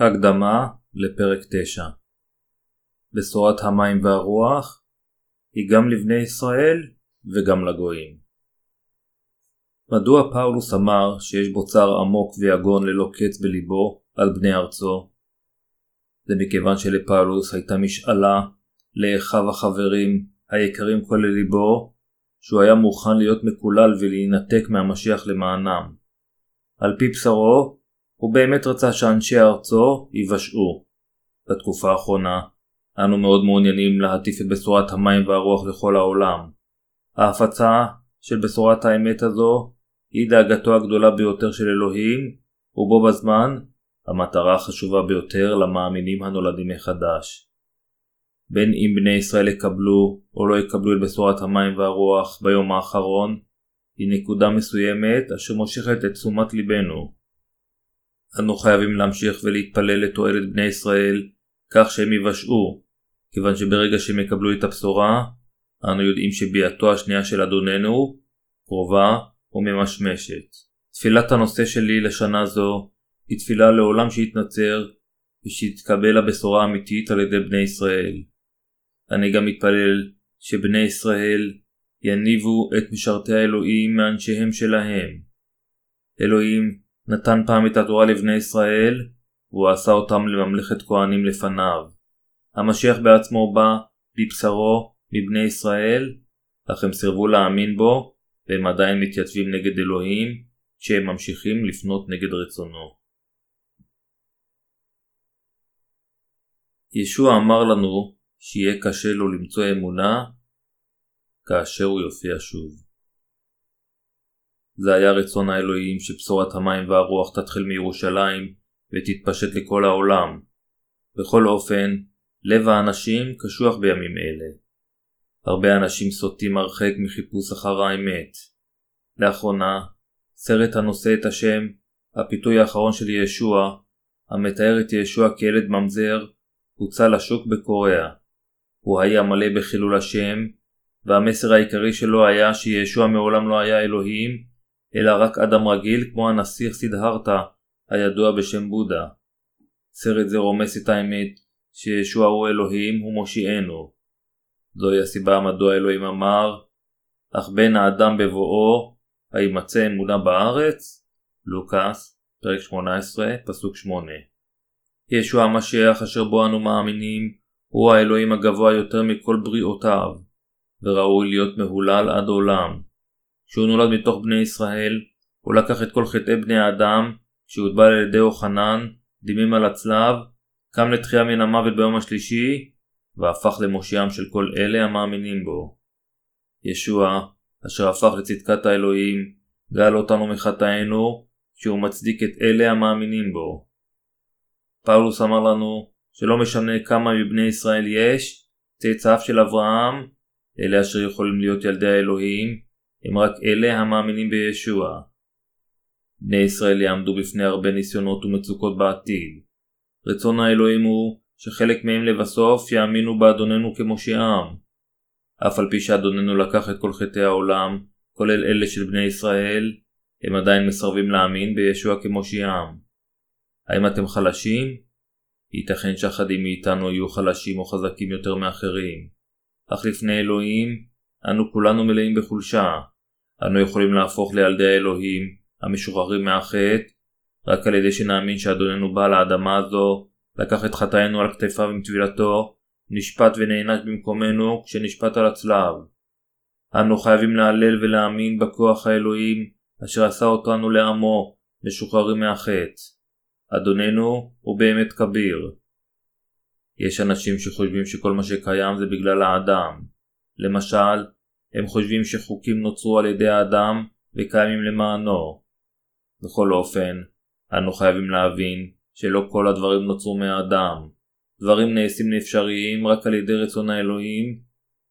הקדמה לפרק 9 בשורת המים והרוח היא גם לבני ישראל וגם לגויים. מדוע פאולוס אמר שיש בו צער עמוק ויגון ללא קץ בליבו על בני ארצו? זה מכיוון שלפאולוס הייתה משאלה לאחיו החברים היקרים כל לליבו שהוא היה מוכן להיות מקולל ולהינתק מהמשיח למענם. על פי בשרו הוא באמת רצה שאנשי ארצו ייוושעו. בתקופה האחרונה אנו מאוד מעוניינים להטיף את בשורת המים והרוח לכל העולם. ההפצה של בשורת האמת הזו היא דאגתו הגדולה ביותר של אלוהים, ובו בזמן המטרה החשובה ביותר למאמינים הנולדים מחדש. בין אם בני ישראל יקבלו או לא יקבלו את בשורת המים והרוח ביום האחרון, היא נקודה מסוימת אשר מושכת את תשומת ליבנו. אנו חייבים להמשיך ולהתפלל לתועלת בני ישראל כך שהם יוושעו, כיוון שברגע שהם יקבלו את הבשורה, אנו יודעים שביאתו השנייה של אדוננו קרובה וממשמשת. תפילת הנושא שלי לשנה זו היא תפילה לעולם שיתנצר ושיתקבל הבשורה האמיתית על ידי בני ישראל. אני גם מתפלל שבני ישראל יניבו את משרתי האלוהים מאנשיהם שלהם. אלוהים נתן פעם את התורה לבני ישראל, והוא עשה אותם לממלכת כהנים לפניו. המשיח בעצמו בא בבשרו מבני ישראל, אך הם סירבו להאמין בו, והם עדיין מתייצבים נגד אלוהים, כשהם ממשיכים לפנות נגד רצונו. ישוע אמר לנו שיהיה קשה לו למצוא אמונה כאשר הוא יופיע שוב. זה היה רצון האלוהים שבשורת המים והרוח תתחיל מירושלים ותתפשט לכל העולם. בכל אופן, לב האנשים קשוח בימים אלה. הרבה אנשים סוטים הרחק מחיפוש אחר האמת. לאחרונה, סרט הנושא את השם הפיתוי האחרון של ישוע, המתאר את ישוע כילד ממזר, הוצא לשוק בקוריאה. הוא היה מלא בחילול השם, והמסר העיקרי שלו היה שישוע מעולם לא היה אלוהים, אלא רק אדם רגיל כמו הנסיך סידהרתה, הידוע בשם בודה. סרט זה רומס את האמת שישוע הוא אלוהים ומושיענו. זוהי הסיבה מדוע אלוהים אמר, אך בין האדם בבואו, הימצא אמונה בארץ? לוקאס, פרק 18, פסוק 8. ישוע המשיח אשר בו אנו מאמינים, הוא האלוהים הגבוה יותר מכל בריאותיו, וראוי להיות מהולל עד עולם. כשהוא נולד מתוך בני ישראל, הוא לקח את כל חטאי בני האדם, כשהוטבל על ידי אוחנן, דימים על הצלב, קם לתחייה מן המוות ביום השלישי, והפך למושיעם של כל אלה המאמינים בו. ישוע, אשר הפך לצדקת האלוהים, גאל אותנו מחטאינו, שהוא מצדיק את אלה המאמינים בו. פאולוס אמר לנו שלא משנה כמה מבני ישראל יש, צאצאיו של אברהם, אלה אשר יכולים להיות ילדי האלוהים, הם רק אלה המאמינים בישוע. בני ישראל יעמדו בפני הרבה ניסיונות ומצוקות בעתיד. רצון האלוהים הוא שחלק מהם לבסוף יאמינו באדוננו כמושיעם. אף על פי שאדוננו לקח את כל חטאי העולם, כולל אלה של בני ישראל, הם עדיין מסרבים להאמין בישוע כמושיעם. האם אתם חלשים? ייתכן שאחדים מאיתנו יהיו חלשים או חזקים יותר מאחרים. אך לפני אלוהים, אנו כולנו מלאים בחולשה. אנו יכולים להפוך לילדי האלוהים, המשוחררים מהחטא, רק על ידי שנאמין שאדוננו בא לאדמה הזו, לקח את חטאינו על כתפיו עם טבילתו, נשפט ונענש במקומנו כשנשפט על הצלב. אנו חייבים להלל ולהאמין בכוח האלוהים, אשר עשה אותנו לעמו, משוחררים מהחטא. אדוננו הוא באמת כביר. יש אנשים שחושבים שכל מה שקיים זה בגלל האדם. למשל, הם חושבים שחוקים נוצרו על ידי האדם וקיימים למענו. בכל אופן, אנו חייבים להבין שלא כל הדברים נוצרו מהאדם. דברים נעשים לאפשריים רק על ידי רצון האלוהים.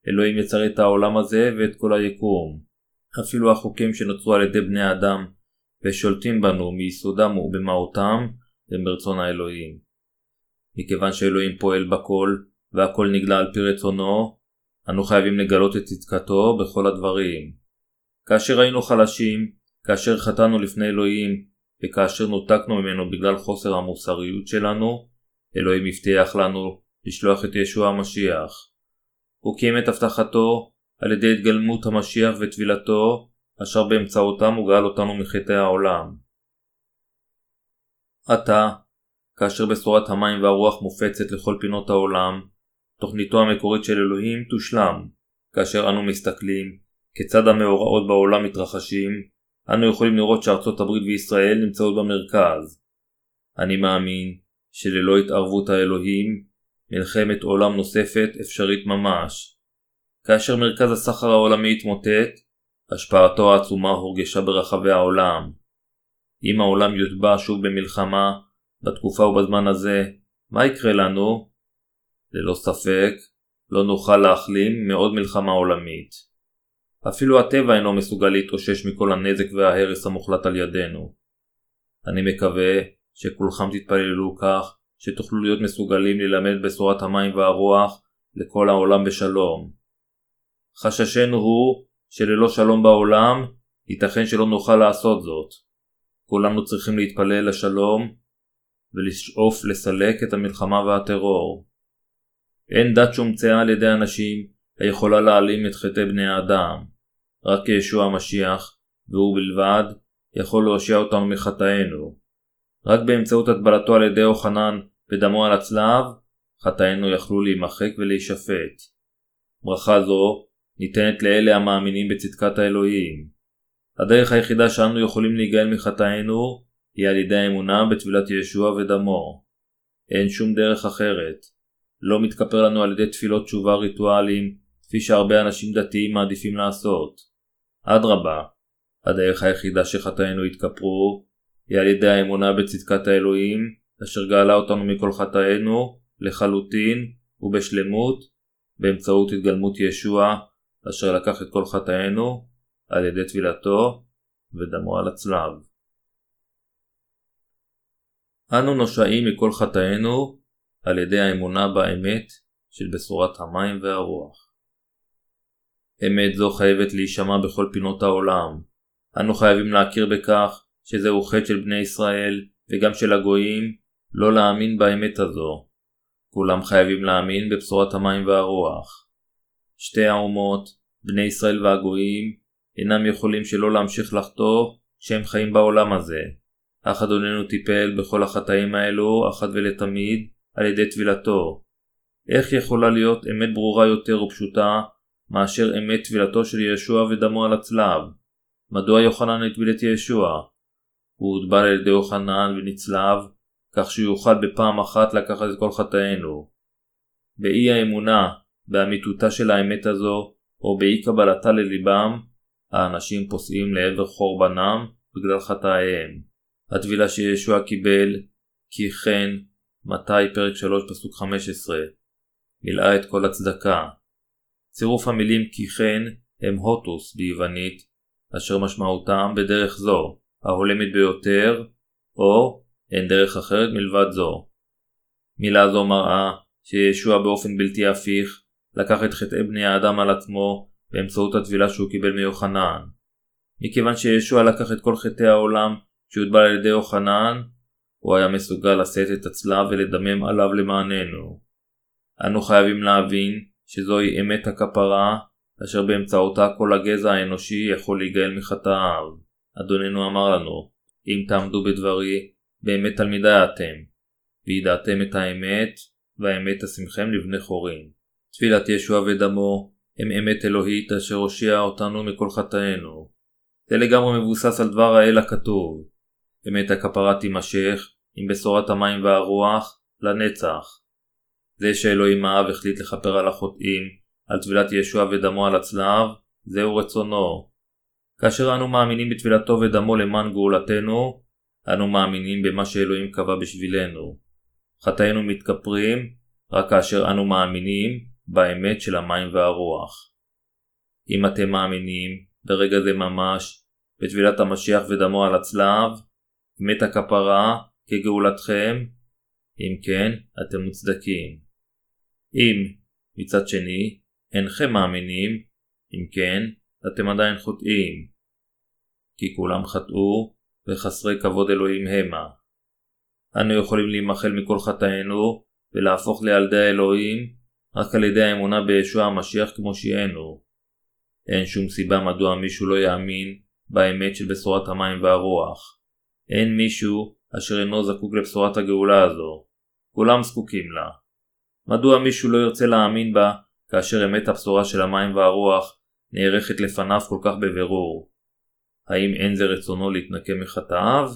אלוהים יצר את העולם הזה ואת כל היקום. אפילו החוקים שנוצרו על ידי בני האדם ושולטים בנו מיסודם ובמהותם הם ברצון האלוהים. מכיוון שאלוהים פועל בכל והכל נגלה על פי רצונו, אנו חייבים לגלות את צדקתו בכל הדברים. כאשר היינו חלשים, כאשר חטאנו לפני אלוהים, וכאשר נותקנו ממנו בגלל חוסר המוסריות שלנו, אלוהים הבטיח לנו לשלוח את ישוע המשיח. הוא קיים את הבטחתו על ידי התגלמות המשיח וטבילתו, אשר באמצעותם הוא גאל אותנו מחטאי העולם. עתה, כאשר בשורת המים והרוח מופצת לכל פינות העולם, תוכניתו המקורית של אלוהים תושלם. כאשר אנו מסתכלים כיצד המאורעות בעולם מתרחשים, אנו יכולים לראות שארצות הברית וישראל נמצאות במרכז. אני מאמין שללא התערבות האלוהים, מלחמת עולם נוספת אפשרית ממש. כאשר מרכז הסחר העולמי התמוטט, השפעתו העצומה הורגשה ברחבי העולם. אם העולם יוטבע שוב במלחמה, בתקופה ובזמן הזה, מה יקרה לנו? ללא ספק, לא נוכל להחלים מעוד מלחמה עולמית. אפילו הטבע אינו מסוגל להתאושש מכל הנזק וההרס המוחלט על ידינו. אני מקווה שכולכם תתפללו כך שתוכלו להיות מסוגלים ללמד בשורת המים והרוח לכל העולם בשלום. חששנו הוא שללא שלום בעולם, ייתכן שלא נוכל לעשות זאת. כולנו צריכים להתפלל לשלום ולשאוף לסלק את המלחמה והטרור. אין דת שהומצאה על ידי אנשים היכולה להעלים את חטאי בני האדם. רק ישוע המשיח, והוא בלבד, יכול להושיע אותנו מחטאינו. רק באמצעות הטבלתו על ידי יוחנן ודמו על הצלב, חטאינו יכלו להימחק ולהישפט. ברכה זו ניתנת לאלה המאמינים בצדקת האלוהים. הדרך היחידה שאנו יכולים להיגאל מחטאינו היא על ידי האמונה בטבילת ישוע ודמו. אין שום דרך אחרת. לא מתכפר לנו על ידי תפילות תשובה ריטואליים, כפי שהרבה אנשים דתיים מעדיפים לעשות. אדרבה, הדרך היחידה שחטאינו יתכפרו, היא על ידי האמונה בצדקת האלוהים, אשר גאלה אותנו מכל חטאינו, לחלוטין ובשלמות, באמצעות התגלמות ישוע, אשר לקח את כל חטאינו, על ידי טבילתו ודמו על הצלב. אנו נושעים מכל חטאינו על ידי האמונה באמת של בשורת המים והרוח. אמת זו חייבת להישמע בכל פינות העולם. אנו חייבים להכיר בכך שזהו חטא של בני ישראל וגם של הגויים לא להאמין באמת הזו. כולם חייבים להאמין בבשורת המים והרוח. שתי האומות, בני ישראל והגויים, אינם יכולים שלא להמשיך לחטוא כשהם חיים בעולם הזה. אך אדוננו טיפל בכל החטאים האלו אחת ולתמיד על ידי טבילתו. איך יכולה להיות אמת ברורה יותר ופשוטה מאשר אמת טבילתו של ישוע ודמו על הצלב? מדוע יוחנן הטביל את ישוע? הוא הוטבל על ידי יוחנן ונצלב, כך שהוא יוכל בפעם אחת לקחת את כל חטאינו. באי האמונה באמיתותה של האמת הזו, או באי קבלתה לליבם, האנשים פוסעים לעבר חורבנם בגלל חטאיהם. הטבילה שישוע קיבל, כי כן, מתי פרק 3 פסוק 15, מילאה את כל הצדקה. צירוף המילים כי כן הם הוטוס ביוונית, אשר משמעותם בדרך זו, ההולמת ביותר, או אין דרך אחרת מלבד זו. מילה זו מראה שישוע באופן בלתי הפיך לקח את חטאי בני האדם על עצמו באמצעות הטבילה שהוא קיבל מיוחנן. מכיוון שישוע לקח את כל חטאי העולם שהוטבל על ידי יוחנן, הוא היה מסוגל לשאת את הצלב ולדמם עליו למעננו. אנו חייבים להבין שזוהי אמת הכפרה, אשר באמצעותה כל הגזע האנושי יכול להיגאל מחטאיו. אדוננו אמר לנו, אם תעמדו בדברי, באמת תלמידי אתם, וידעתם את האמת, והאמת תשימכם לבני חורים. תפילת ישוע ודמו הם אמת אלוהית אשר הושיע אותנו מכל חטאינו. זה לגמרי מבוסס על דבר האל הכתוב. אמת הכפרה תימשך עם בשורת המים והרוח לנצח. זה שאלוהים האב החליט לכפר על החוטאים, על טבילת ישוע ודמו על הצלב, זהו רצונו. כאשר אנו מאמינים בטבילתו ודמו למען גאולתנו, אנו מאמינים במה שאלוהים קבע בשבילנו. חטאינו מתכפרים רק כאשר אנו מאמינים באמת של המים והרוח. אם אתם מאמינים, ברגע זה ממש, בטבילת המשיח ודמו על הצלב, מת הכפרה כגאולתכם? אם כן, אתם מוצדקים. אם, מצד שני, אינכם מאמינים, אם כן, אתם עדיין חוטאים. כי כולם חטאו וחסרי כבוד אלוהים המה. אנו יכולים להימחל מכל חטאינו ולהפוך לילדי האלוהים רק על ידי האמונה בישוע המשיח כמו שיענו. אין שום סיבה מדוע מישהו לא יאמין באמת של בשורת המים והרוח. אין מישהו אשר אינו זקוק לבשורת הגאולה הזו. כולם זקוקים לה. מדוע מישהו לא ירצה להאמין בה כאשר אמת הבשורה של המים והרוח נערכת לפניו כל כך בבירור? האם אין זה רצונו להתנקם מחטאיו?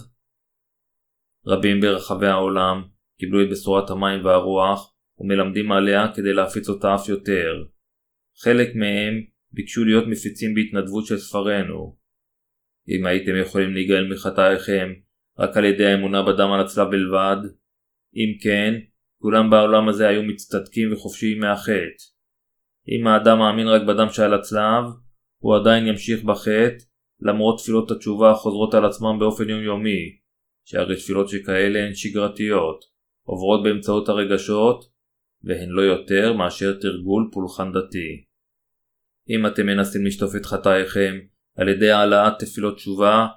רבים ברחבי העולם קיבלו את בשורת המים והרוח ומלמדים עליה כדי להפיץ אותה אף יותר. חלק מהם ביקשו להיות מפיצים בהתנדבות של ספרינו. אם הייתם יכולים להיגאל מחטאיכם רק על ידי האמונה בדם על הצלב בלבד, אם כן, כולם בעולם הזה היו מצטדקים וחופשיים מהחטא. אם האדם מאמין רק בדם שעל הצלב, הוא עדיין ימשיך בחטא, למרות תפילות התשובה החוזרות על עצמם באופן יומיומי, שהרי תפילות שכאלה הן שגרתיות, עוברות באמצעות הרגשות, והן לא יותר מאשר תרגול פולחן דתי. אם אתם מנסים לשטוף את חטאיכם על ידי העלאת תפילות תשובה,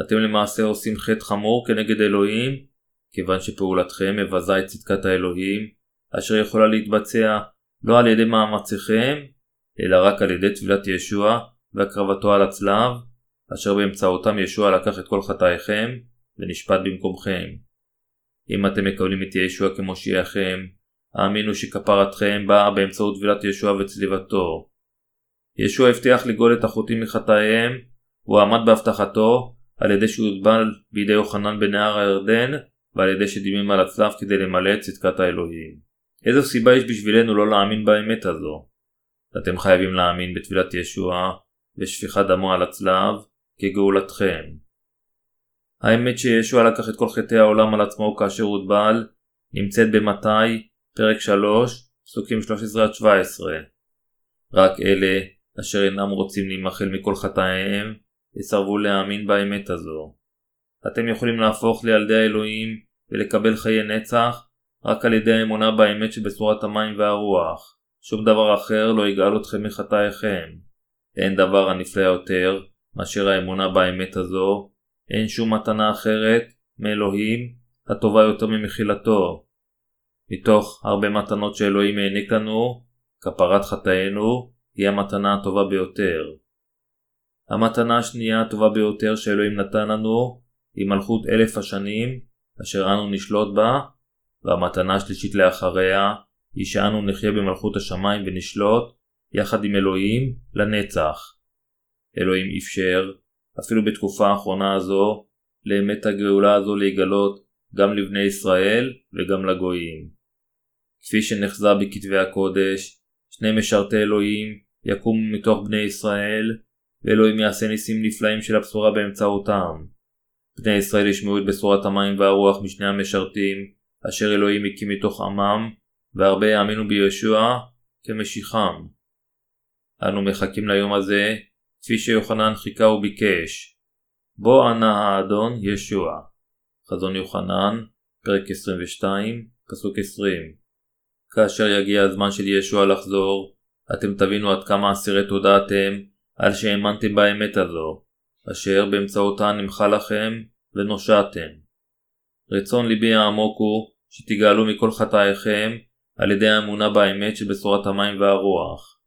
אתם למעשה עושים חטא חמור כנגד אלוהים, כיוון שפעולתכם מבזה את צדקת האלוהים, אשר יכולה להתבצע לא על ידי מאמציכם, אלא רק על ידי טבילת ישוע והקרבתו על הצלב, אשר באמצעותם ישוע לקח את כל חטאיכם ונשפט במקומכם. אם אתם מקבלים את ישוע כמושיעכם, האמינו שכפרתכם באה באמצעות טבילת ישוע וצליבתו. ישוע הבטיח לגאול את החוטאים מחטאיהם, הוא עמד בהבטחתו על ידי שהוא יוטבל בידי יוחנן בנהר הירדן ועל ידי שדימים על הצלב כדי למלא את צדקת האלוהים. איזו סיבה יש בשבילנו לא להאמין באמת הזו? אתם חייבים להאמין בטבילת ישוע ושפיכת דמו על הצלב כגאולתכם. האמת שישוע לקח את כל חטאי העולם על עצמו כאשר הוטבל נמצאת במתי, פרק 3, פסוקים 13-17. רק אלה אשר אינם רוצים להימחל מכל חטאיהם יסרבו להאמין באמת הזו. אתם יכולים להפוך לילדי האלוהים ולקבל חיי נצח רק על ידי האמונה באמת שבצורת המים והרוח. שום דבר אחר לא יגאל אתכם מחטאיכם. אין דבר הנפלא יותר מאשר האמונה באמת הזו, אין שום מתנה אחרת מאלוהים הטובה יותר ממחילתו. מתוך הרבה מתנות שאלוהים העניק לנו, כפרת חטאינו היא המתנה הטובה ביותר. המתנה השנייה הטובה ביותר שאלוהים נתן לנו היא מלכות אלף השנים אשר אנו נשלוט בה, והמתנה השלישית לאחריה היא שאנו נחיה במלכות השמיים ונשלוט יחד עם אלוהים לנצח. אלוהים אפשר, אפילו בתקופה האחרונה הזו, לאמת הגאולה הזו להיגלות גם לבני ישראל וגם לגויים. כפי שנחזה בכתבי הקודש, שני משרתי אלוהים יקומו מתוך בני ישראל, ואלוהים יעשה ניסים נפלאים של הבשורה באמצעותם. בני ישראל ישמעו את בשורת המים והרוח משני המשרתים, אשר אלוהים הקים מתוך עמם, והרבה יאמינו בישוע כמשיחם. אנו מחכים ליום הזה, כפי שיוחנן חיכה וביקש. בוא ענה האדון ישוע. חזון יוחנן, פרק 22, פסוק 20. כאשר יגיע הזמן של ישוע לחזור, אתם תבינו עד כמה אסירי תודה אתם על שהאמנתם באמת הזו, אשר באמצעותה נמחה לכם ונושעתם. רצון ליבי העמוק הוא שתגאלו מכל חטאיכם על ידי האמונה באמת של בשורת המים והרוח.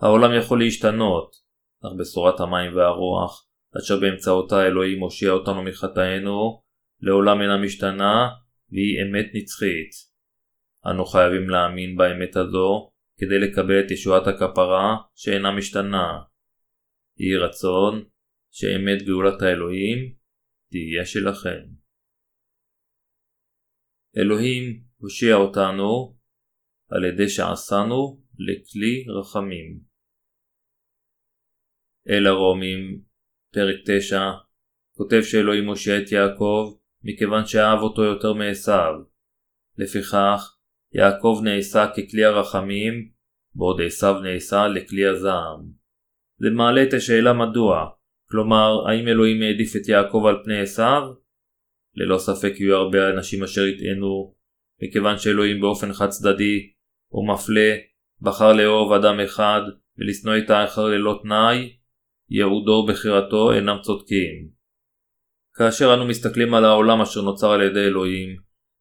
העולם יכול להשתנות, אך בשורת המים והרוח, אשר באמצעותה אלוהים מושיע אותנו מחטאינו, לעולם אינה משתנה, והיא אמת נצחית. אנו חייבים להאמין באמת הזו, כדי לקבל את ישועת הכפרה שאינה משתנה. יהי רצון שאמת גאולת האלוהים תהיה שלכם. אלוהים הושיע אותנו על ידי שעשנו לכלי רחמים. אל הרומים, פרק 9, כותב שאלוהים מושיע את יעקב מכיוון שאהב אותו יותר מעשיו. לפיכך, יעקב נעשה ככלי הרחמים, בעוד עשיו נעשה לכלי הזעם. זה מעלה את השאלה מדוע, כלומר, האם אלוהים העדיף את יעקב על פני עשיו? ללא ספק יהיו הרבה אנשים אשר יטענו, מכיוון שאלוהים באופן חד צדדי ומפלה בחר לאהוב אדם אחד ולשנוא את האחר ללא תנאי, יהודו ובחירתו אינם צודקים. כאשר אנו מסתכלים על העולם אשר נוצר על ידי אלוהים,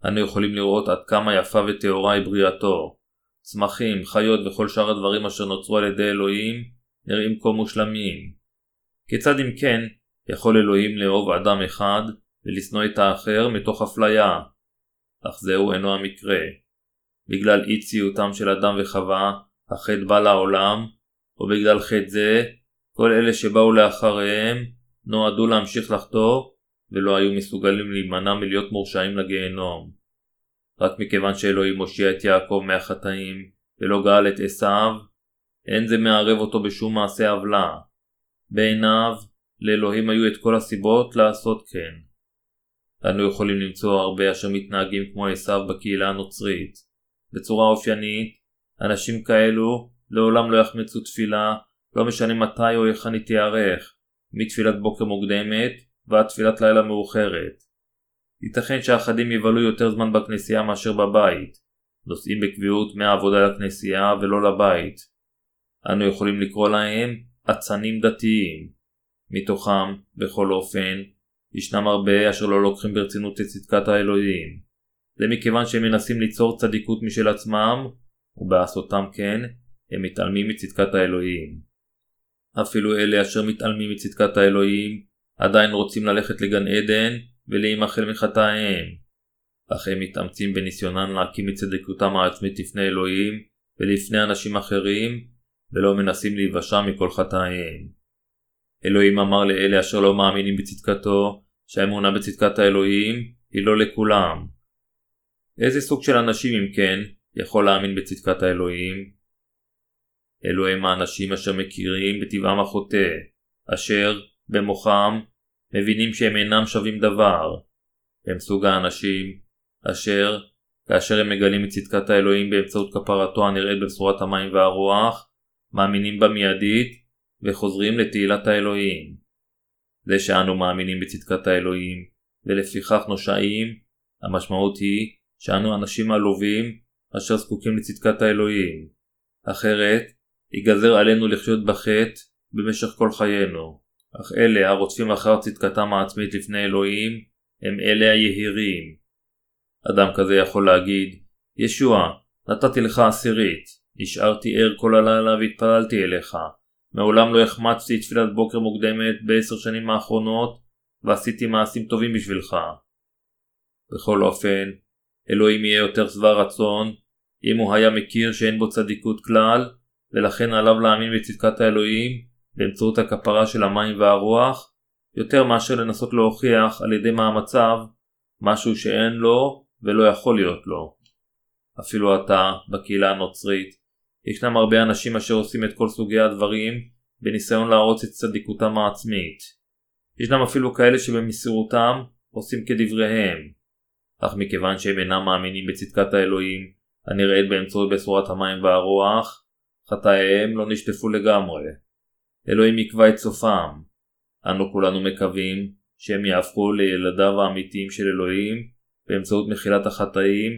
אנו יכולים לראות עד כמה יפה וטהורה היא בריאתו. צמחים, חיות וכל שאר הדברים אשר נוצרו על ידי אלוהים נראים כה מושלמים. כיצד אם כן יכול אלוהים לאהוב אדם אחד ולשנוא את האחר מתוך אפליה? אך זהו אינו המקרה. בגלל אי ציותם של אדם וחווה, החטא בא לעולם, ובגלל חטא זה, כל אלה שבאו לאחריהם נועדו להמשיך לחטוא ולא היו מסוגלים להימנע מלהיות מורשעים לגיהנום. רק מכיוון שאלוהים הושיע את יעקב מהחטאים ולא גאל את עשיו, אין זה מערב אותו בשום מעשה עוולה. בעיניו, לאלוהים היו את כל הסיבות לעשות כן. אנו יכולים למצוא הרבה אשר מתנהגים כמו עשיו בקהילה הנוצרית. בצורה אופיינית, אנשים כאלו לעולם לא יחמצו תפילה, לא משנה מתי או היכן היא תיארך, מתפילת בוקר מוקדמת ועד תפילת לילה מאוחרת. ייתכן שאחדים יבלו יותר זמן בכנסייה מאשר בבית, נוסעים בקביעות מהעבודה לכנסייה ולא לבית. אנו יכולים לקרוא להם אצנים דתיים. מתוכם, בכל אופן, ישנם הרבה אשר לא לוקחים ברצינות את צדקת האלוהים. זה מכיוון שהם מנסים ליצור צדיקות משל עצמם, ובעשותם כן, הם מתעלמים מצדקת האלוהים. אפילו אלה אשר מתעלמים מצדקת האלוהים, עדיין רוצים ללכת לגן עדן ולהימחל מחטאיהם. אך הם מתאמצים בניסיונם להקים את צדקותם העצמית לפני אלוהים ולפני אנשים אחרים, ולא מנסים להיוושע מכל חטאיהם. אלוהים אמר לאלה אשר לא מאמינים בצדקתו, שהאמונה בצדקת האלוהים היא לא לכולם. איזה סוג של אנשים אם כן יכול להאמין בצדקת האלוהים? אלו הם האנשים אשר מכירים בטבעם החוטא, אשר, במוחם, מבינים שהם אינם שווים דבר. הם סוג האנשים אשר, כאשר הם מגלים את צדקת האלוהים באמצעות כפרתו הנראית בבשורת המים והרוח, מאמינים בה מיידית וחוזרים לתהילת האלוהים. זה שאנו מאמינים בצדקת האלוהים ולפיכך נושעים, המשמעות היא שאנו אנשים עלובים אשר זקוקים לצדקת האלוהים. אחרת, ייגזר עלינו לחיות בחטא במשך כל חיינו. אך אלה הרודפים אחר צדקתם העצמית לפני אלוהים, הם אלה היהירים. אדם כזה יכול להגיד, ישוע, נתתי לך עשירית, נשארתי ער כל הלילה והתפללתי אליך. מעולם לא החמצתי תפילת בוקר מוקדמת בעשר שנים האחרונות, ועשיתי מעשים טובים בשבילך. בכל אופן, אלוהים יהיה יותר שבע רצון, אם הוא היה מכיר שאין בו צדיקות כלל, ולכן עליו להאמין בצדקת האלוהים באמצעות הכפרה של המים והרוח, יותר מאשר לנסות להוכיח על ידי מאמציו משהו שאין לו ולא יכול להיות לו. אפילו עתה, בקהילה הנוצרית, ישנם הרבה אנשים אשר עושים את כל סוגי הדברים בניסיון להרוץ את צדיקותם העצמית. ישנם אפילו כאלה שבמסירותם עושים כדבריהם. אך מכיוון שהם אינם מאמינים בצדקת האלוהים הנראית באמצעות בשורת המים והרוח, חטאיהם לא נשטפו לגמרי. אלוהים יקבע את סופם. אנו כולנו מקווים שהם יהפכו לילדיו האמיתיים של אלוהים באמצעות מחילת החטאים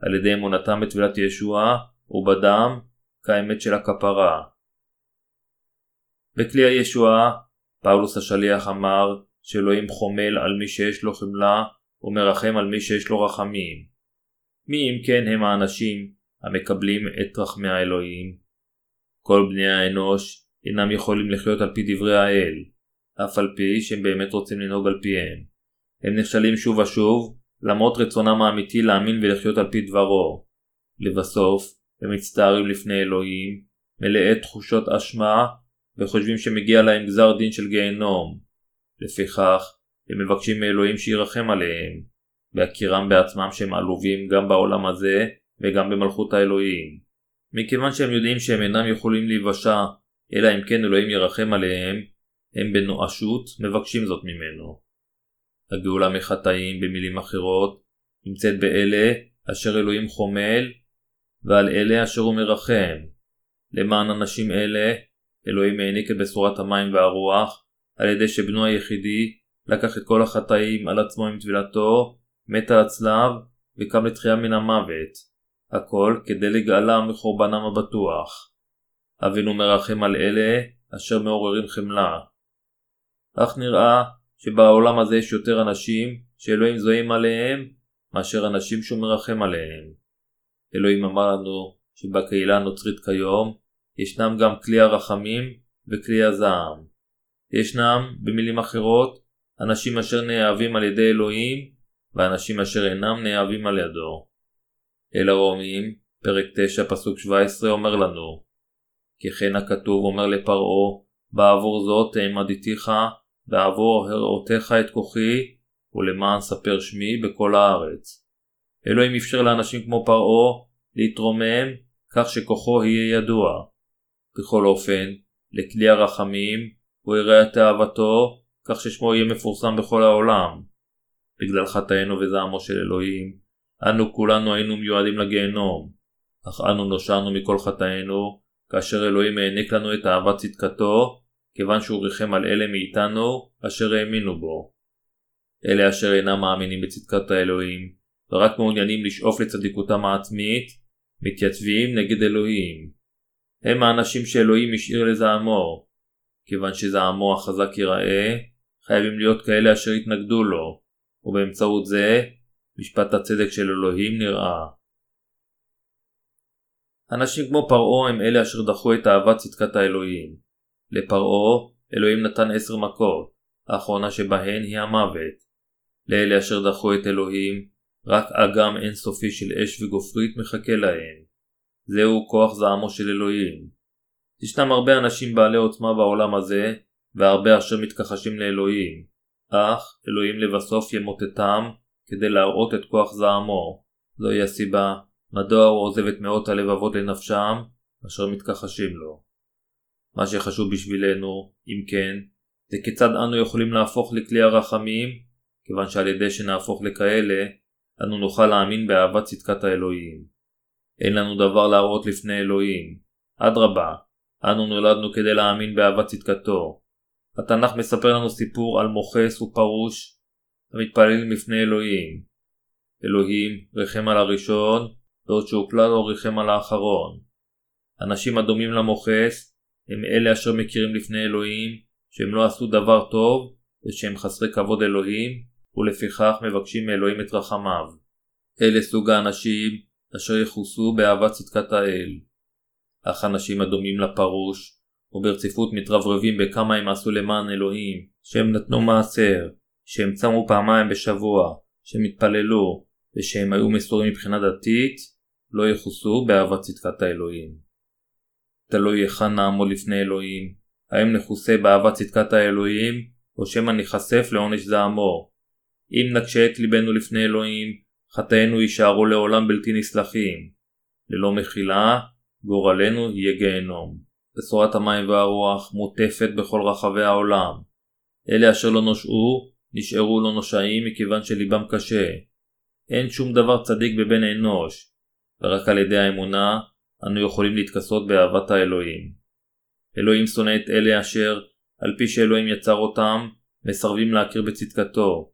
על ידי אמונתם בטבילת ישוע ובדם כאמת של הכפרה. בכלי הישועה, פאולוס השליח אמר שאלוהים חומל על מי שיש לו חמלה ומרחם על מי שיש לו רחמים. מי אם כן הם האנשים המקבלים את רחמי האלוהים? כל בני האנוש אינם יכולים לחיות על פי דברי האל, אף על פי שהם באמת רוצים לנהוג על פיהם. הם נכשלים שוב ושוב, למרות רצונם האמיתי להאמין ולחיות על פי דברו. לבסוף, הם מצטערים לפני אלוהים, מלאי תחושות אשמה, וחושבים שמגיע להם גזר דין של גיהנום. לפיכך, הם מבקשים מאלוהים שירחם עליהם, בהכירם בעצמם שהם עלובים גם בעולם הזה וגם במלכות האלוהים. מכיוון שהם יודעים שהם אינם יכולים להיוושע, אלא אם כן אלוהים ירחם עליהם, הם בנואשות מבקשים זאת ממנו. הגאולה מחטאים במילים אחרות נמצאת באלה אשר אלוהים חומל ועל אלה אשר הוא מרחם. למען אנשים אלה אלוהים העניק את בשורת המים והרוח על ידי שבנו היחידי לקח את כל החטאים על עצמו עם טבילתו, מת על הצלב וקם לתחייה מן המוות. הכל כדי לגאלם מחורבנם הבטוח. אבינו מרחם על אלה אשר מעוררים חמלה. אך נראה שבעולם הזה יש יותר אנשים שאלוהים זוהים עליהם מאשר אנשים שהוא מרחם עליהם. אלוהים אמר לנו שבקהילה הנוצרית כיום ישנם גם כלי הרחמים וכלי הזעם. ישנם, במילים אחרות, אנשים אשר נאהבים על ידי אלוהים ואנשים אשר אינם נאהבים על ידו. אל הרומים, פרק 9 פסוק 17 אומר לנו כי כן הכתוב אומר לפרעה בעבור זאת העמדתיך בעבור הראותיך את כוחי ולמען ספר שמי בכל הארץ. אלוהים אפשר לאנשים כמו פרעה להתרומם כך שכוחו יהיה ידוע. בכל אופן, לכלי הרחמים הוא יראה את אהבתו כך ששמו יהיה מפורסם בכל העולם. בגלל חטאינו וזעמו של אלוהים, אנו כולנו היינו מיועדים לגיהנום, אך אנו נושענו מכל חטאינו, כאשר אלוהים העניק לנו את אהבת צדקתו, כיוון שהוא ריחם על אלה מאיתנו אשר האמינו בו. אלה אשר אינם מאמינים בצדקת האלוהים, ורק מעוניינים לשאוף לצדיקותם העצמית, מתייצבים נגד אלוהים. הם האנשים שאלוהים השאיר לזעמו. כיוון שזעמו החזק ייראה, חייבים להיות כאלה אשר יתנגדו לו, ובאמצעות זה, משפט הצדק של אלוהים נראה. אנשים כמו פרעה הם אלה אשר דחו את אהבת צדקת האלוהים. לפרעה, אלוהים נתן עשר מכות, האחרונה שבהן היא המוות. לאלה אשר דחו את אלוהים, רק אגם אינסופי של אש וגופרית מחכה להם. זהו כוח זעמו של אלוהים. ישנם הרבה אנשים בעלי עוצמה בעולם הזה, והרבה אשר מתכחשים לאלוהים, אך אלוהים לבסוף ימוטטם כדי להראות את כוח זעמו. זוהי הסיבה מדוע הוא עוזב את מאות הלבבות לנפשם, אשר מתכחשים לו. מה שחשוב בשבילנו, אם כן, זה כיצד אנו יכולים להפוך לכלי הרחמים, כיוון שעל ידי שנהפוך לכאלה, אנו נוכל להאמין באהבת צדקת האלוהים. אין לנו דבר להראות לפני אלוהים. אדרבה, אנו נולדנו כדי להאמין באהבת צדקתו. התנ"ך מספר לנו סיפור על מוכס ופרוש המתפללים לפני אלוהים. אלוהים ריחם על הראשון, בעוד שהוא כלל לא ריחם על האחרון. אנשים הדומים למוכס הם אלה אשר מכירים לפני אלוהים שהם לא עשו דבר טוב ושהם חסרי כבוד אלוהים ולפיכך מבקשים מאלוהים את רחמיו. אלה סוג האנשים אשר יכוסו באהבת צדקת האל. אך אנשים הדומים לפרוש וברציפות מתרברבים בכמה הם עשו למען אלוהים, שהם נתנו מעשר, שהם צמו פעמיים בשבוע, שהם התפללו, ושהם היו מסורים מבחינה דתית, לא יכוסו באהבת צדקת האלוהים. תלוי היכן נעמוד לפני אלוהים, האם נכוסה באהבת צדקת האלוהים, או שמא ניחשף לעונש זעמו. אם נקשה את ליבנו לפני אלוהים, חטאינו יישארו לעולם בלתי נסלחים. ללא מחילה, גורלנו יהיה גיהנום. בשורת המים והרוח מוטפת בכל רחבי העולם. אלה אשר לא נושעו, נשארו לא נושעים מכיוון שליבם קשה. אין שום דבר צדיק בבן אנוש, ורק על ידי האמונה אנו יכולים להתכסות באהבת האלוהים. אלוהים שונא את אלה אשר, על פי שאלוהים יצר אותם, מסרבים להכיר בצדקתו,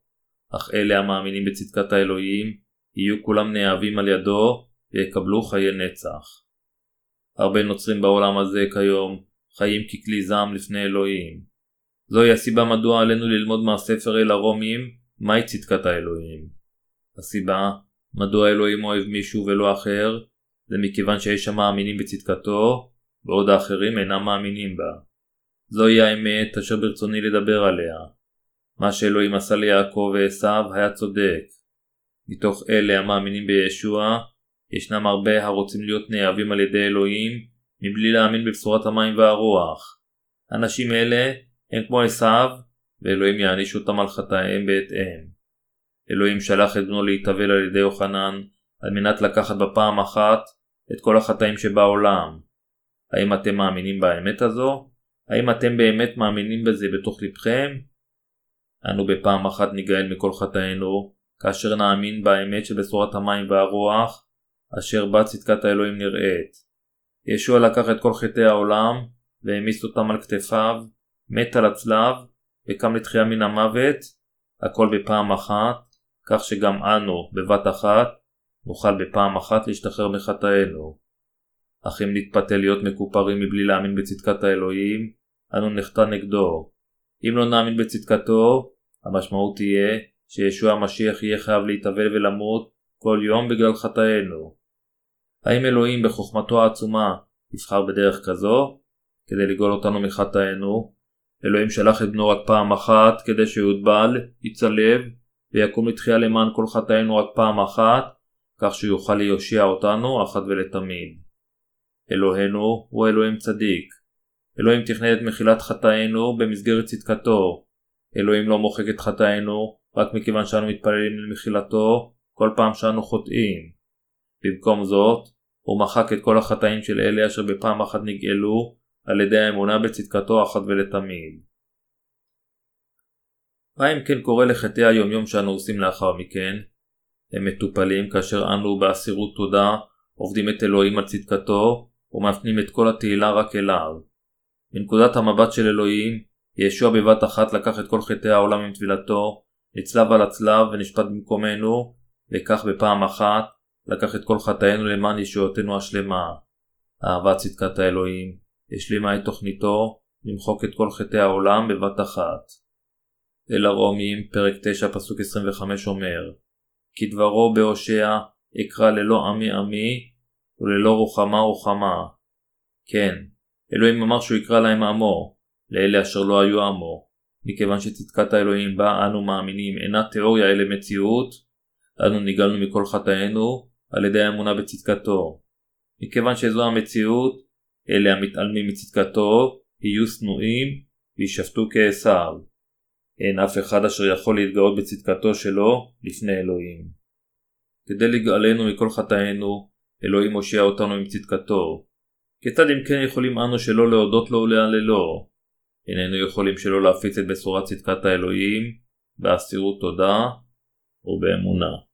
אך אלה המאמינים בצדקת האלוהים, יהיו כולם נאהבים על ידו, ויקבלו חיי נצח. הרבה נוצרים בעולם הזה כיום חיים ככלי זעם לפני אלוהים. זוהי הסיבה מדוע עלינו ללמוד מהספר אל הרומים מהי צדקת האלוהים. הסיבה מדוע אלוהים אוהב מישהו ולא אחר זה מכיוון שיש שם מאמינים בצדקתו בעוד האחרים אינם מאמינים בה. זוהי האמת אשר ברצוני לדבר עליה. מה שאלוהים עשה ליעקב ועשיו היה צודק. מתוך אלה המאמינים בישוע, ישנם הרבה הרוצים להיות נאהבים על ידי אלוהים מבלי להאמין בבשורת המים והרוח. אנשים אלה הם כמו עשיו, ואלוהים יעניש אותם על חטאיהם בהתאם. אלוהים שלח את בנו להתאבל על ידי יוחנן על מנת לקחת בפעם אחת את כל החטאים שבעולם. האם אתם מאמינים באמת הזו? האם אתם באמת מאמינים בזה בתוך לבכם? אנו בפעם אחת ניגאל מכל חטאינו, כאשר נאמין באמת של בשורת המים והרוח, אשר בה צדקת האלוהים נראית. ישוע לקח את כל חטאי העולם, והעמיס אותם על כתפיו, מת על הצלב, וקם לתחייה מן המוות, הכל בפעם אחת, כך שגם אנו, בבת אחת, נוכל בפעם אחת להשתחרר מחטאינו. אך אם נתפתה להיות מקופרים מבלי להאמין בצדקת האלוהים, אנו נחטא נגדו. אם לא נאמין בצדקתו, המשמעות תהיה שישוע המשיח יהיה חייב להתאבל ולמות כל יום בגלל חטאינו. האם אלוהים בחוכמתו העצומה יבחר בדרך כזו כדי לגאול אותנו מחטאינו? אלוהים שלח את בנו רק פעם אחת כדי שיוטבל, יצלב ויקום לתחייה למען כל חטאינו רק פעם אחת כך שיוכל להושיע אותנו אחת ולתמיד. אלוהינו הוא אלוהים צדיק. אלוהים תכנן את מחילת חטאינו במסגרת צדקתו. אלוהים לא מוחק את חטאינו רק מכיוון שאנו מתפללים למחילתו כל פעם שאנו חוטאים. במקום זאת, הוא מחק את כל החטאים של אלה אשר בפעם אחת נגאלו על ידי האמונה בצדקתו אחת ולתמיד. מה אם כן קורה לחטאי היומיום שאנו עושים לאחר מכן? הם מטופלים כאשר אנו באסירות תודה עובדים את אלוהים על צדקתו ומפנים את כל התהילה רק אליו. מנקודת המבט של אלוהים, ישוע בבת אחת לקח את כל חטאי העולם עם טבילתו, נצלב על הצלב ונשפט במקומנו, וכך בפעם אחת לקח את כל חטאינו למען ישועתנו השלמה. אהבת צדקת האלוהים השלימה את תוכניתו למחוק את כל חטאי העולם בבת אחת. אל הרומים, פרק 9, פסוק 25 אומר כי דברו בהושע אקרא ללא עמי עמי וללא רוחמה רוחמה. כן, אלוהים אמר שהוא יקרא להם עמו, לאלה אשר לא היו עמו. מכיוון שצדקת האלוהים בה אנו מאמינים אינה תיאוריה אלא מציאות, אנו נגאלנו מכל חטאינו על ידי האמונה בצדקתו. מכיוון שזו המציאות, אלה המתעלמים מצדקתו יהיו שנואים וישפטו כעשיו. אין אף אחד אשר יכול להתגאות בצדקתו שלו לפני אלוהים. כדי לגאלנו מכל חטאינו, אלוהים הושיע אותנו עם צדקתו. כיצד אם כן יכולים אנו שלא להודות לו ולהללו? איננו יכולים שלא להפיץ את בשורת צדקת האלוהים, באסירות תודה ובאמונה.